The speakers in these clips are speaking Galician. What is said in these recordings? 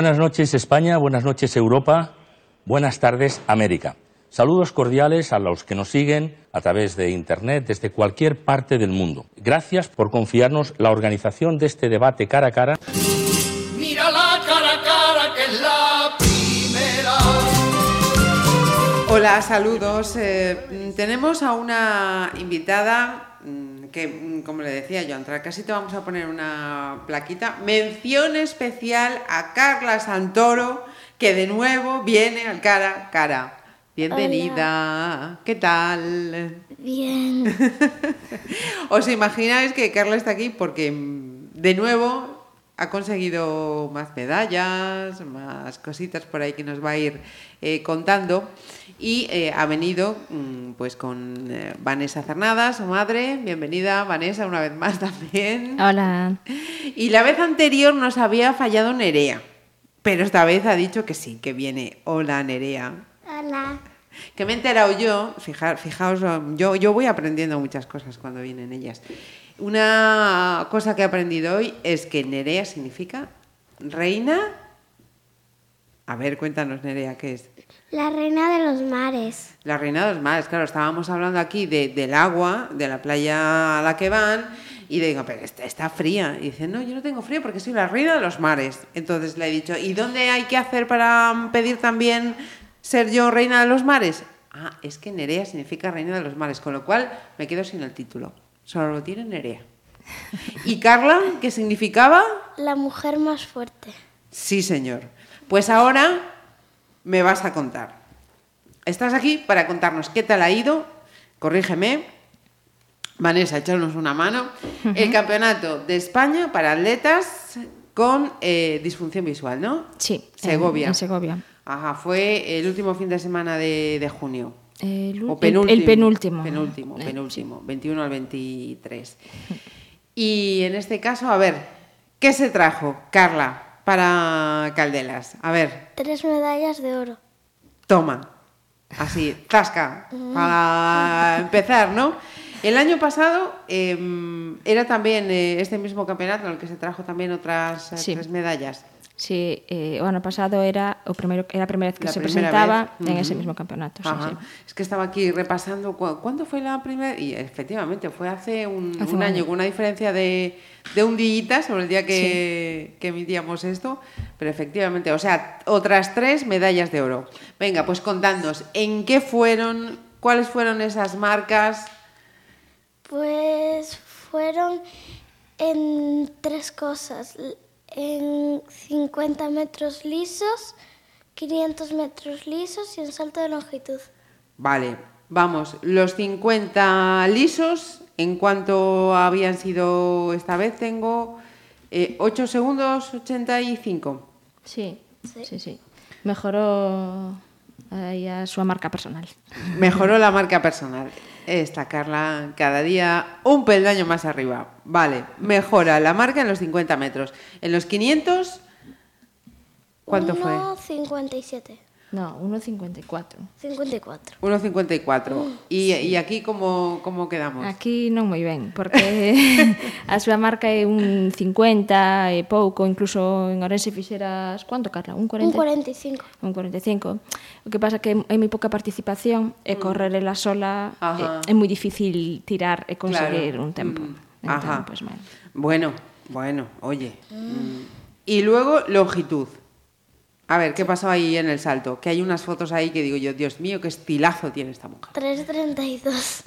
Buenas noches España, buenas noches Europa, buenas tardes América. Saludos cordiales a los que nos siguen a través de Internet desde cualquier parte del mundo. Gracias por confiarnos la organización de este debate cara a cara. Mírala cara a cara, que es la primera. Hola, saludos. Eh, tenemos a una invitada que, mm, como le decía yo, Antra, casi te vamos a poner una plaquita. Mención especial a Carla Santoro, que de nuevo viene al cara a cara. Bienvenida. ¿Qué tal? Bien. ¿Os imagináis que Carla está aquí porque mm, de nuevo ha conseguido más medallas, más cositas por ahí que nos va a ir eh, contando y eh, ha venido mm, pues con eh, Vanessa Cernadas, su madre. Bienvenida Vanessa una vez más también. Hola. Y la vez anterior nos había fallado Nerea, pero esta vez ha dicho que sí, que viene. Hola Nerea. Hola. Que me he enterado yo, fija- fijaos, yo, yo voy aprendiendo muchas cosas cuando vienen ellas. Una cosa que he aprendido hoy es que Nerea significa reina. A ver, cuéntanos Nerea, ¿qué es? La reina de los mares. La reina de los mares, claro, estábamos hablando aquí de- del agua, de la playa a la que van, y le digo, pero está, está fría. Y dice, no, yo no tengo frío porque soy la reina de los mares. Entonces le he dicho, ¿y dónde hay que hacer para pedir también ser yo reina de los mares? Ah, es que Nerea significa reina de los mares, con lo cual me quedo sin el título. Solo lo tiene Nerea. ¿Y Carla, qué significaba? La mujer más fuerte. Sí, señor. Pues ahora me vas a contar. Estás aquí para contarnos qué tal ha ido, corrígeme, Vanessa, echarnos una mano, el campeonato de España para atletas con eh, disfunción visual, ¿no? Sí, Segovia. en Segovia. Ajá, fue el último fin de semana de, de junio. El, O penúltimo. el penúltimo. Penúltimo, Eh, penúltimo, 21 al 23. Y en este caso, a ver, ¿qué se trajo, Carla, para Caldelas? A ver, Tres medallas de oro. toma. Así, tasca, para empezar, ¿no? El año pasado eh, era también eh, este mismo campeonato en el que se trajo también otras eh, Sí. tres medallas. Sí, eh, o ano pasado era o primeiro era a primeira vez que La se presentaba vez. en ese mismo campeonato, sí, Ajá. sí. Es que estaba aquí repasando cu- cuándo fue la primera y efectivamente fue hace un, Hace un un año año. con una diferencia de, de un día sobre el día que, que emitíamos esto, pero efectivamente, o sea, otras tres medallas de oro. Venga, pues contadnos, ¿en qué fueron, cuáles fueron esas marcas? Pues fueron en tres cosas. En 50 metros lisos, 500 metros lisos y en salto de longitud. Vale, vamos, los 50 lisos, ¿en cuánto habían sido esta vez? Tengo eh, 8 segundos 85. Sí, Sí. sí, sí. Mejorou súa marca personal. Mejoró la marca personal. Esta Carla cada día un peldaño más arriba. Vale, mejora la marca en los 50 metros. En los 500, ¿cuánto fue? 1,57. No, 1,54. 54. 1,54. ¿Y, y sí. aquí como, como quedamos? Aquí non moi ben, porque a súa marca é un 50 e pouco, incluso en Orense fixeras, cuánto, Carla? Un 40? Un 45. Un 45. O que pasa que hai moi pouca participación e mm. correr ela sola Ajá. é, é moi difícil tirar e conseguir claro. un tempo. Mm. Entón, Ajá. Pues, bueno. bueno, bueno, oye. Mm. mm. Y luego longitud. A ver, ¿qué pasó ahí en el salto? Que hay unas fotos ahí que digo yo, Dios mío, qué estilazo tiene esta mujer. 3,32.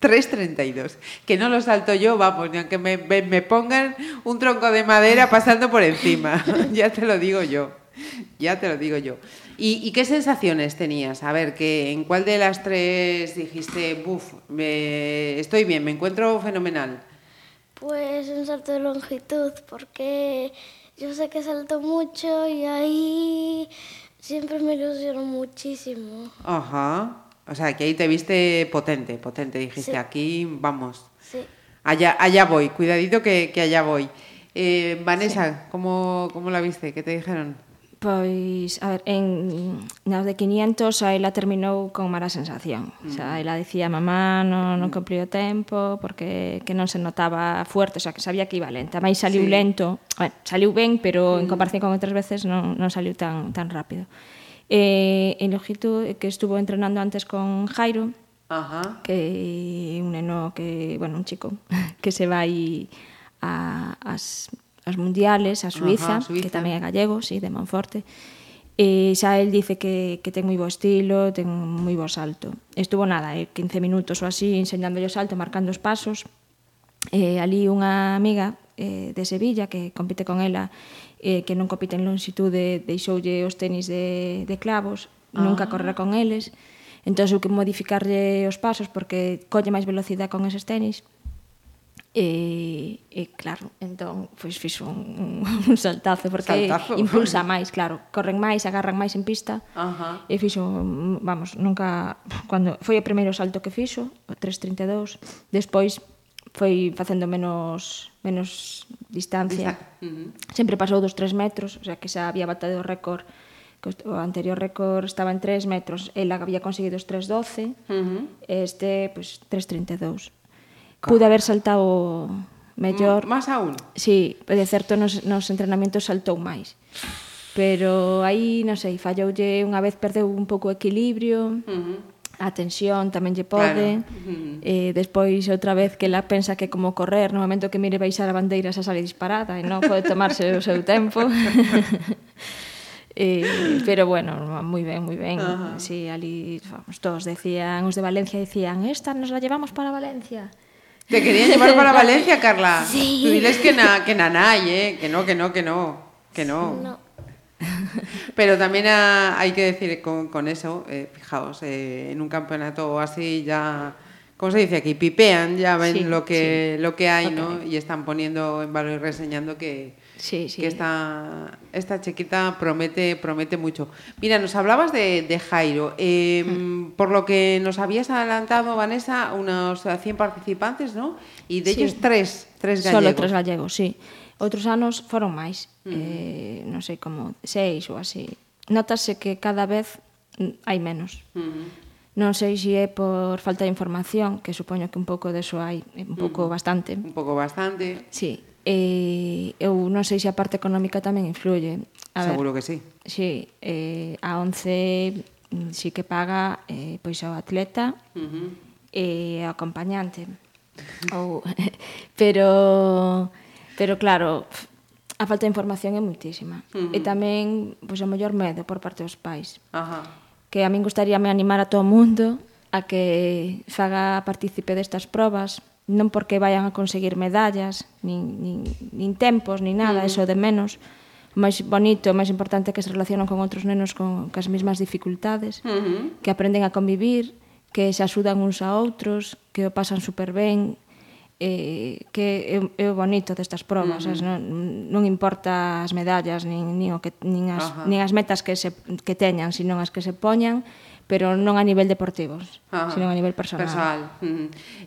3.32. Que no lo salto yo, vamos, ni aunque me, me- me pongan un tronco de madera pasando por encima. ya te lo digo yo. Ya te lo digo yo. ¿Y, y qué sensaciones tenías? A ver, que ¿en cuál de las tres dijiste, buf, me- estoy bien, me encuentro fenomenal? Pues en salto de longitud, porque yo sé que salto mucho y ahí siempre me ilusiono muchísimo. Ajá. O sea, que ahí te viste potente, potente. Dijiste, Sí. aquí vamos. Sí. Allá, allá voy, cuidadito que, que allá voy. Eh, Vanessa, ¿cómo, ¿cómo la viste? ¿Qué te dijeron? Pois, a ver, en, nas de 500 a ela terminou con mala sensación. Mm. O sea, mm. ela dicía, mamá, non, non mm. cumplí o tempo, porque que non se notaba fuerte, o sea, que sabía que iba lenta. Mais saliu sí. lento, bueno, saliu ben, pero mm. en comparación con outras veces non, non saliu tan, tan rápido. Eh, en Lojito, que estuvo entrenando antes con Jairo, Ajá. que un neno que, bueno, un chico, que se vai a, as as mundiales, a Suiza, Ajá, Suiza. que tamén é gallego, sí, de Manforte. E xa el dice que, que ten moi bo estilo, ten moi bo salto. Estuvo nada, eh, 15 minutos ou así, enseñándolle o salto, marcando os pasos. Eh, ali unha amiga eh, de Sevilla que compite con ela, eh, que non compite en longitude, deixoulle os tenis de, de clavos, ah. nunca correr con eles. Entón, eu que modificarlle os pasos porque colle máis velocidade con eses tenis E, e claro, entón pois fixo un, un saltazo porque Saltazo. impulsa máis, claro, corren máis, agarran máis en pista. Ajá. E fixo, vamos, nunca cando foi o primeiro salto que fixo, o 332, despois foi facendo menos menos distancia. Dista uh -huh. Sempre pasou dos 3 metros, o sea que xa había batado o récord o anterior récord estaba en 3 metros, ela había conseguido os 3.12, uh -huh. este, pois, pues, 3.32. Pude haber saltado mellor. Más aún? Sí, de certo nos, nos entrenamentos saltou máis. Pero aí, non sei, falloulle unha vez perdeu un pouco o equilibrio, uh -huh. a tensión tamén lle pode. Claro. Uh -huh. eh, despois, outra vez, que la pensa que como correr, no momento que mire baixar a bandeira xa sale disparada e non pode tomarse o seu tempo. Eh, pero bueno, moi ben, moi ben. Si. Sí, ali, vamos, todos decían, os de Valencia decían, esta nos la llevamos para Valencia. Te querían llevar para Valencia, Carla. Tú diles que na, que nanay, ¿eh? Que no, que no, que no. Que no. No. Pero también ah, hay que decir con, con eso, eh, fijaos, eh, en un campeonato así ya, ¿cómo se dice aquí? Pipean, ya ven Sí, lo que lo que hay, ¿no? Y están poniendo en valor y reseñando que, Sí, sí. Que esta, esta chiquita promete, promete mucho. Mira, nos hablabas de, de Jairo. Eh, mm. Por lo que nos habías adelantado, Vanessa, unos 100 participantes, ¿no? Y de sí. ellos tres, tres gallegos. Solo tres gallegos, sí. Outros anos foron máis, mm. eh, non sei como seis ou así. Notase que cada vez mm, hai menos. Mm. Non sei se é por falta de información, que supoño que un pouco deso hai, un pouco mm. bastante. Un pouco bastante. Sí, eh, eu non sei se a parte económica tamén influye. A Seguro ver, que sí. Sí, eh, a 11 mm, sí que paga eh, pois ao atleta uh -huh. e ao acompañante. Ou, pero, pero claro, a falta de información é muitísima. Uh -huh. E tamén, pois, o mellor medo por parte dos pais. Ajá. Que a min gustaríame animar a todo o mundo a que faga partícipe destas probas, non porque vayan a conseguir medallas, nin, nin, nin tempos, nin nada, mm. eso de menos. O máis bonito, o máis importante é que se relacionan con outros nenos con cas mesmas dificultades, mm que aprenden a convivir, que se axudan uns a outros, que o pasan super ben, eh, que é, é o bonito destas probas, uh -huh. non, non importa as medallas, nin, nin, o que, nin, as, Ajá. nin as metas que, se, que teñan, sino as que se poñan, pero non a nivel deportivo, Ajá. sino a nivel personal. Personal.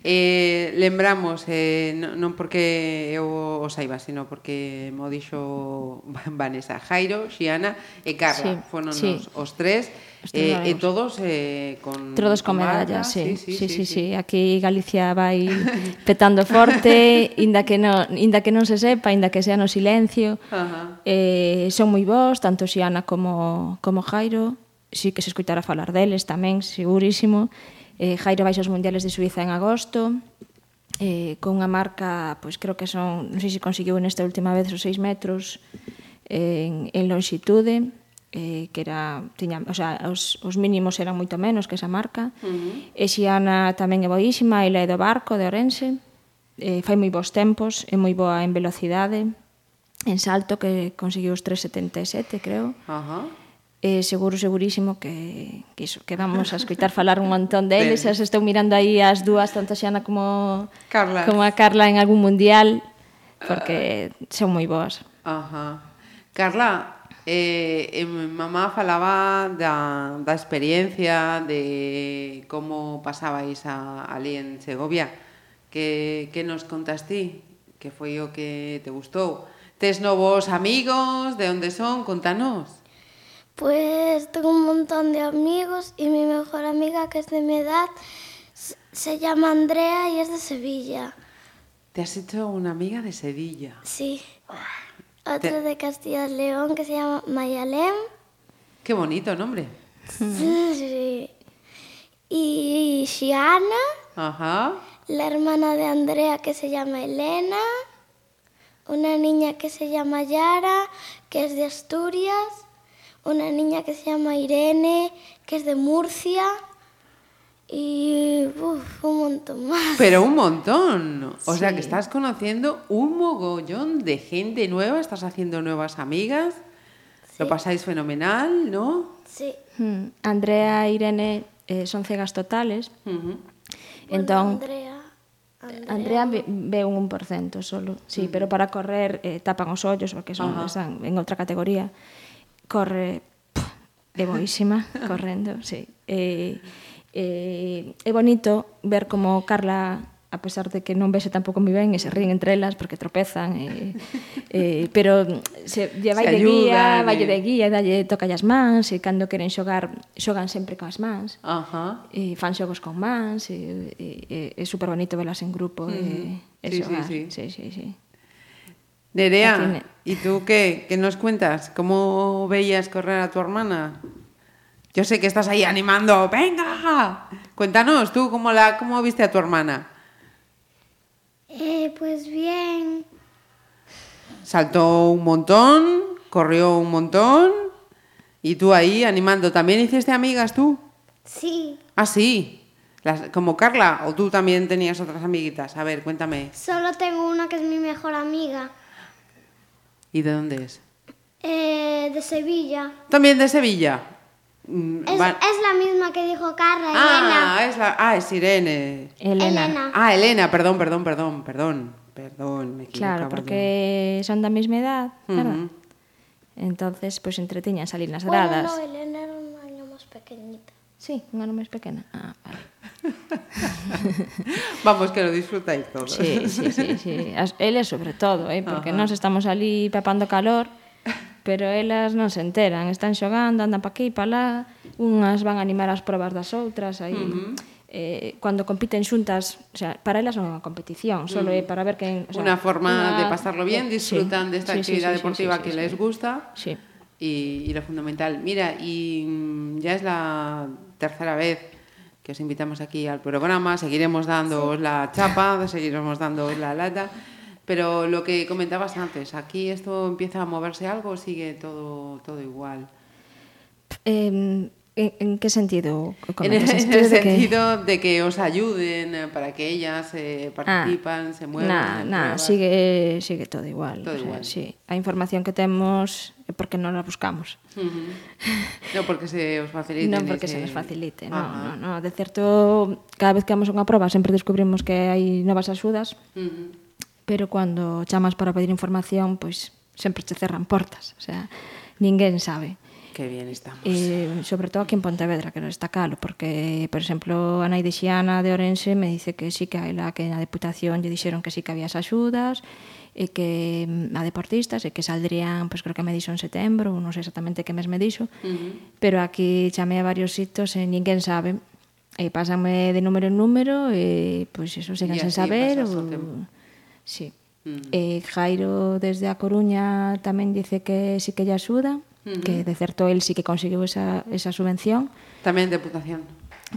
Eh, lembramos, eh, non porque eu o saiba, sino porque mo dixo Vanessa, Jairo, Xiana e Carla. Sí, foron sí. Os, os tres. Eh, e todos eh, con todos con, medallas, medalla, sí. Sí sí sí, sí, sí, sí, aquí Galicia vai petando forte, inda que non inda que non se sepa, inda que sea no silencio. Ajá. Eh, son moi bons, tanto Xiana como como Jairo sí que se escuitara falar deles tamén, segurísimo. Eh, Jairo vai aos Mundiales de Suiza en agosto, eh, con unha marca, pois creo que son, non sei se conseguiu nesta última vez os 6 metros en, en longitude, eh, que era tiña, o sea, os, os mínimos eran moito menos que esa marca. Uh -huh. E Xiana tamén é boísima, ela é do barco de Orense. Eh, fai moi bons tempos, é moi boa en velocidade, en salto que conseguiu os 3.77, creo. Ajá. Uh -huh eh, seguro, segurísimo que, que, iso, que vamos a escoitar falar un montón deles. De... As estou mirando aí as dúas, tanto a Xana como, Carla. como a Carla en algún mundial, porque uh, son moi boas. Ajá. Carla, eh, eh, mamá falaba da, da experiencia de como pasabais a, ali en Segovia. Que, que nos contas ti? Que foi o que te gustou? Tes novos amigos? De onde son? Contanos. Pues tengo un montón de amigos y mi mejor amiga, que es de mi edad, se llama Andrea y es de Sevilla. Te has hecho una amiga de Sevilla. Sí. Otra de Castilla y León que se llama Mayalem. Qué bonito nombre. Sí. Y Shiana, Ajá. la hermana de Andrea que se llama Elena. Una niña que se llama Yara, que es de Asturias. una niña que se llama Irene, que es de Murcia, y uf, un montón más. Pero un montón. O sí. sea que estás conociendo un mogollón de gente nueva, estás haciendo nuevas amigas, sí. lo pasáis fenomenal, ¿no? Sí. Hmm. Andrea e Irene eh, son cegas totales. Uh -huh. Entón, bueno, Andrea, Andrea, Andrea ve un 1% solo, sí, uh -huh. pero para correr eh, tapan os ollos porque son, uh -huh. están en outra categoría corre de boísima, correndo, sí. E, e, é bonito ver como Carla a pesar de que non vese tampouco moi ben e se ríen entre elas porque tropezan e, e, pero se lle vai se de guía, vai de guía, dalle toca as mans e cando queren xogar xogan sempre coas mans. Ajá. E fan xogos con mans e, e, e é super bonito velas en grupo uh -huh. e, e sí, xogar. Sí, sí, sí. sí, sí, sí. Nerea, ¿y tú qué? ¿Qué nos cuentas? ¿Cómo veías correr a tu hermana? Yo sé que estás ahí animando. ¡Venga! Cuéntanos, tú, ¿cómo, la, cómo viste a tu hermana? Eh, pues bien. Saltó un montón, corrió un montón. Y tú ahí animando. ¿También hiciste amigas tú? Sí. Ah, sí. Las- como Carla, o tú también tenías otras amiguitas. A ver, cuéntame. Solo tengo una que es mi mejor amiga. ¿Y de dónde es? Eh, de Sevilla. También de Sevilla. Mm, Es, va- es la misma que dijo Carla, ah, Elena. es la, ah, es Irene. Elena. Elena. Ah, Elena, perdón, perdón, perdón, perdón. Perdón, me Claro, porque son da mesma edad, verdad? Ujú. Entonces, pues, entretiñan salir nas Bueno, gradas. no, Elena era un año más pequeñita. Sí, un ano máis pequena. Ah, vale. Vamos, que lo disfrutáis todos. Sí, sí, sí. sí. As, eles sobre todo, eh, porque Ajá. nós estamos ali papando calor, pero elas non se enteran. Están xogando, andan pa aquí e pa lá, unhas van a animar as probas das outras, aí... Uh -huh eh, cando compiten xuntas, o sea, para elas non é unha competición, só é mm. para ver quen... O sea, unha forma una... de pasarlo bien, disfrutan sí, desta de sí, actividade sí, sí, deportiva sí, sí, que sí, les gusta. Sí y, y lo fundamental. Mira, y mm, ya es la tercera vez que os invitamos aquí al programa, seguiremos dándoos la chapa, seguiremos dándoos la lata, pero lo que comentabas antes, aquí esto empieza a moverse algo o sigue todo, todo igual. Eh, En, en que sentido? En el, en el sentido de que... de que... os ayuden eh, para que ellas eh, ah, participan, ah, se muevan. Nah, nah, sigue, sigue todo igual. Todo o sea, igual. Sí. A información que temos porque non a buscamos. Uh -huh. No porque se os facilite. non porque ese... se nos facilite, no, Ajá. no, no. De certo, cada vez que vamos a unha proba sempre descubrimos que hai novas axudas, uh -huh. pero cando chamas para pedir información, pois pues, sempre te cerran portas, o sea, ninguén sabe. Que bien estamos. Eh, sobre todo aquí en Pontevedra, que está calo, porque, por exemplo, a nai de Xiana de Orense me dice que sí que hai la que na Deputación lle dixeron que sí que había as axudas, e que mm, a deportistas e que saldrían, pois pues, creo que me dixo en setembro, non sei exactamente que mes me dixo, uh -huh. pero aquí chamei a varios sitos e ninguén sabe. E pásame de número en número e pois pues, eso siguen sen saber o... Sí. Uh -huh. E Jairo desde a Coruña tamén dice que sí que lle axuda. Uh que de certo el sí que conseguiu esa, esa subvención. Tamén deputación.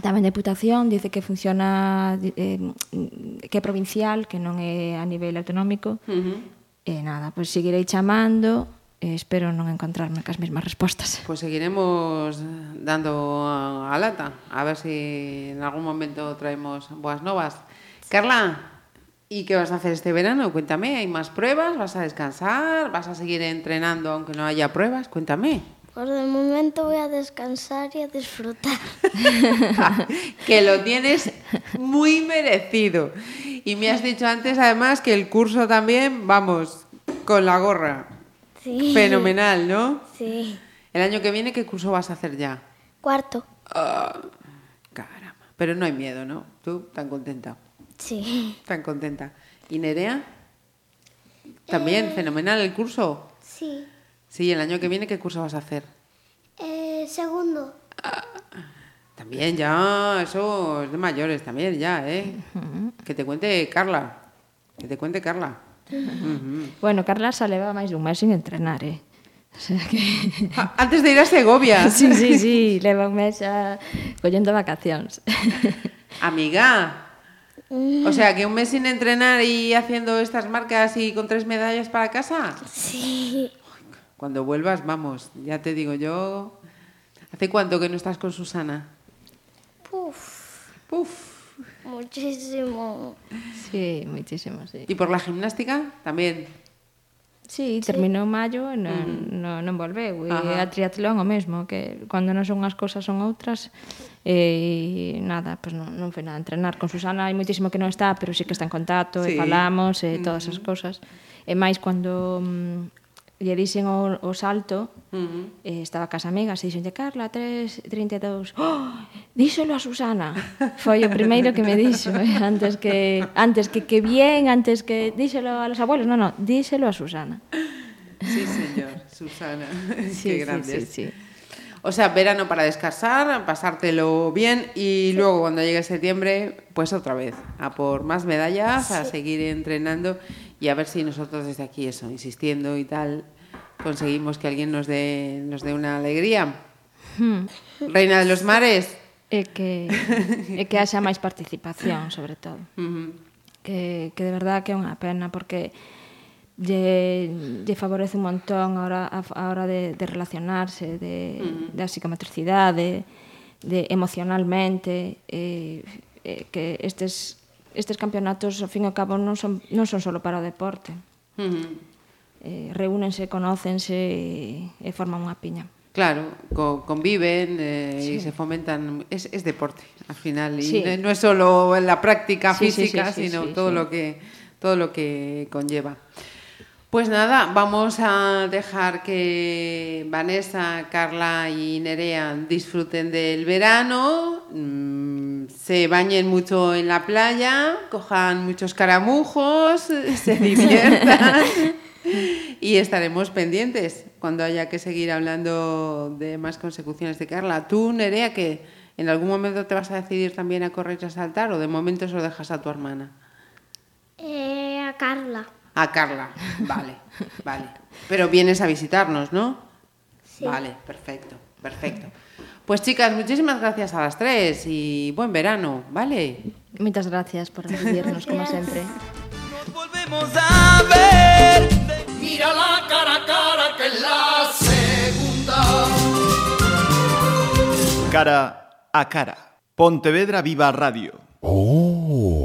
Tamén deputación, dice que funciona eh, mm, que é provincial, que non é a nivel autonómico. Uh eh, -huh. E nada, pois pues seguirei chamando, e eh, espero non encontrarme cas mesmas respostas. Pois pues seguiremos dando a lata, a ver se si en algún momento traemos boas novas. Carla, ¿y qué vas a hacer este verano? Cuéntame, ¿hay más pruebas? ¿Vas a descansar? ¿Vas a seguir entrenando aunque no haya pruebas? Cuéntame. Pues de momento voy a descansar y a disfrutar. que lo tienes muy merecido. Y me has dicho antes además que el curso también, vamos, con la gorra. Sí. Fenomenal, ¿no? Sí. El año que viene, ¿qué curso vas a hacer ya? Cuarto. Ah, caramba. Pero no hay miedo, ¿no? Tú tan contenta, Sí. tan contenta. ¿Y Nerea? También, fenomenal el curso. Sí. Sí, el año que viene, ¿qué curso vas a hacer? Eh, También ya, eso es de mayores también, ya, ¿eh? Que te cuente Carla. Que te cuente Carla. Bueno, Carla xa leva máis dun mes sin entrenar, eh? O sea que... Ah, Antes de ir a Segovia. Sí, sí, sí, leva un mes xa collendo vacacións. Amiga. O sea, que un mes sin entrenar y haciendo estas marcas y con tres medallas para casa. Sí. Cuando vuelvas, vamos, ya te digo yo. ¿Hace cuánto que no estás con Susana? Puf, Puf. muchísimo. Sí, moitísimo, sí. ¿Y por la gimnástica? También. Sí, terminou maio e non, mm. non, non volveu. E Ajá. a triatlón o mesmo, que cando non son unhas cousas son outras. E nada, pues non, non foi nada entrenar. Con Susana hai moitísimo que non está, pero sí que está en contacto, sí. e falamos, e todas mm. as cousas. E máis cando mm, lle dixen o, o salto, uh -huh. eh, estaba casa amiga, se dixenlle Carla, 3.32, oh, díselo a Susana. Foi o primeiro que me dixo, eh? antes que antes que que bien, antes que díselo a los abuelos, no, no, díselo a Susana. Sí, señor, Susana, sí, qué grande. Sí, sí, sí. O sea, verano para descansar, pasártelo bien y sí. luego cuando llegue septiembre, pues otra vez, a por más medallas, sí. a seguir entrenando y a ver si nosotros desde aquí, eso, insistiendo y tal, conseguimos que alguien nos dé, nos dé una alegría. Hmm. Reina de los mares. E que, e que haxa máis participación, sobre todo. Uh -huh. que, que de verdad que é unha pena, porque lle, lle favorece un montón a hora, a, a hora de, de relacionarse, de, uh -huh. da psicometricidade, de, de emocionalmente, eh, eh, que estes estes campeonatos, ao fin e ao cabo, non son, non son só para o deporte. Uh -huh. eh, reúnense, conócense e, e forman unha piña. Claro, co, conviven eh, sí. e se fomentan. Es, es deporte, al final. Sí. non no es solo la práctica sí, física, sí, sí, sí, sino sí, todo sí. lo que todo lo que conlleva. Pues nada, vamos a dejar que Vanessa, Carla y Nerea disfruten del verano. Mm se bañen mucho en la playa, cojan muchos caramujos, se diviertan. Y estaremos pendientes cuando haya que seguir hablando de más consecuciones de Carla. Tú, Nerea, que en algún momento te vas a decidir también a correr y a saltar o de momento se lo dejas a tu hermana. Eh, a Carla. A Carla, vale, vale. Pero vienes a visitarnos, ¿no? Sí. Vale, perfecto, perfecto. Pues chicas, muchísimas gracias a las tres y buen verano, ¿vale? Moitas gracias por recibirnos, como sempre. Nos volvemos a ver. Mira la cara a cara que es la segunda. Cara a cara. Pontevedra Viva Radio. Oh.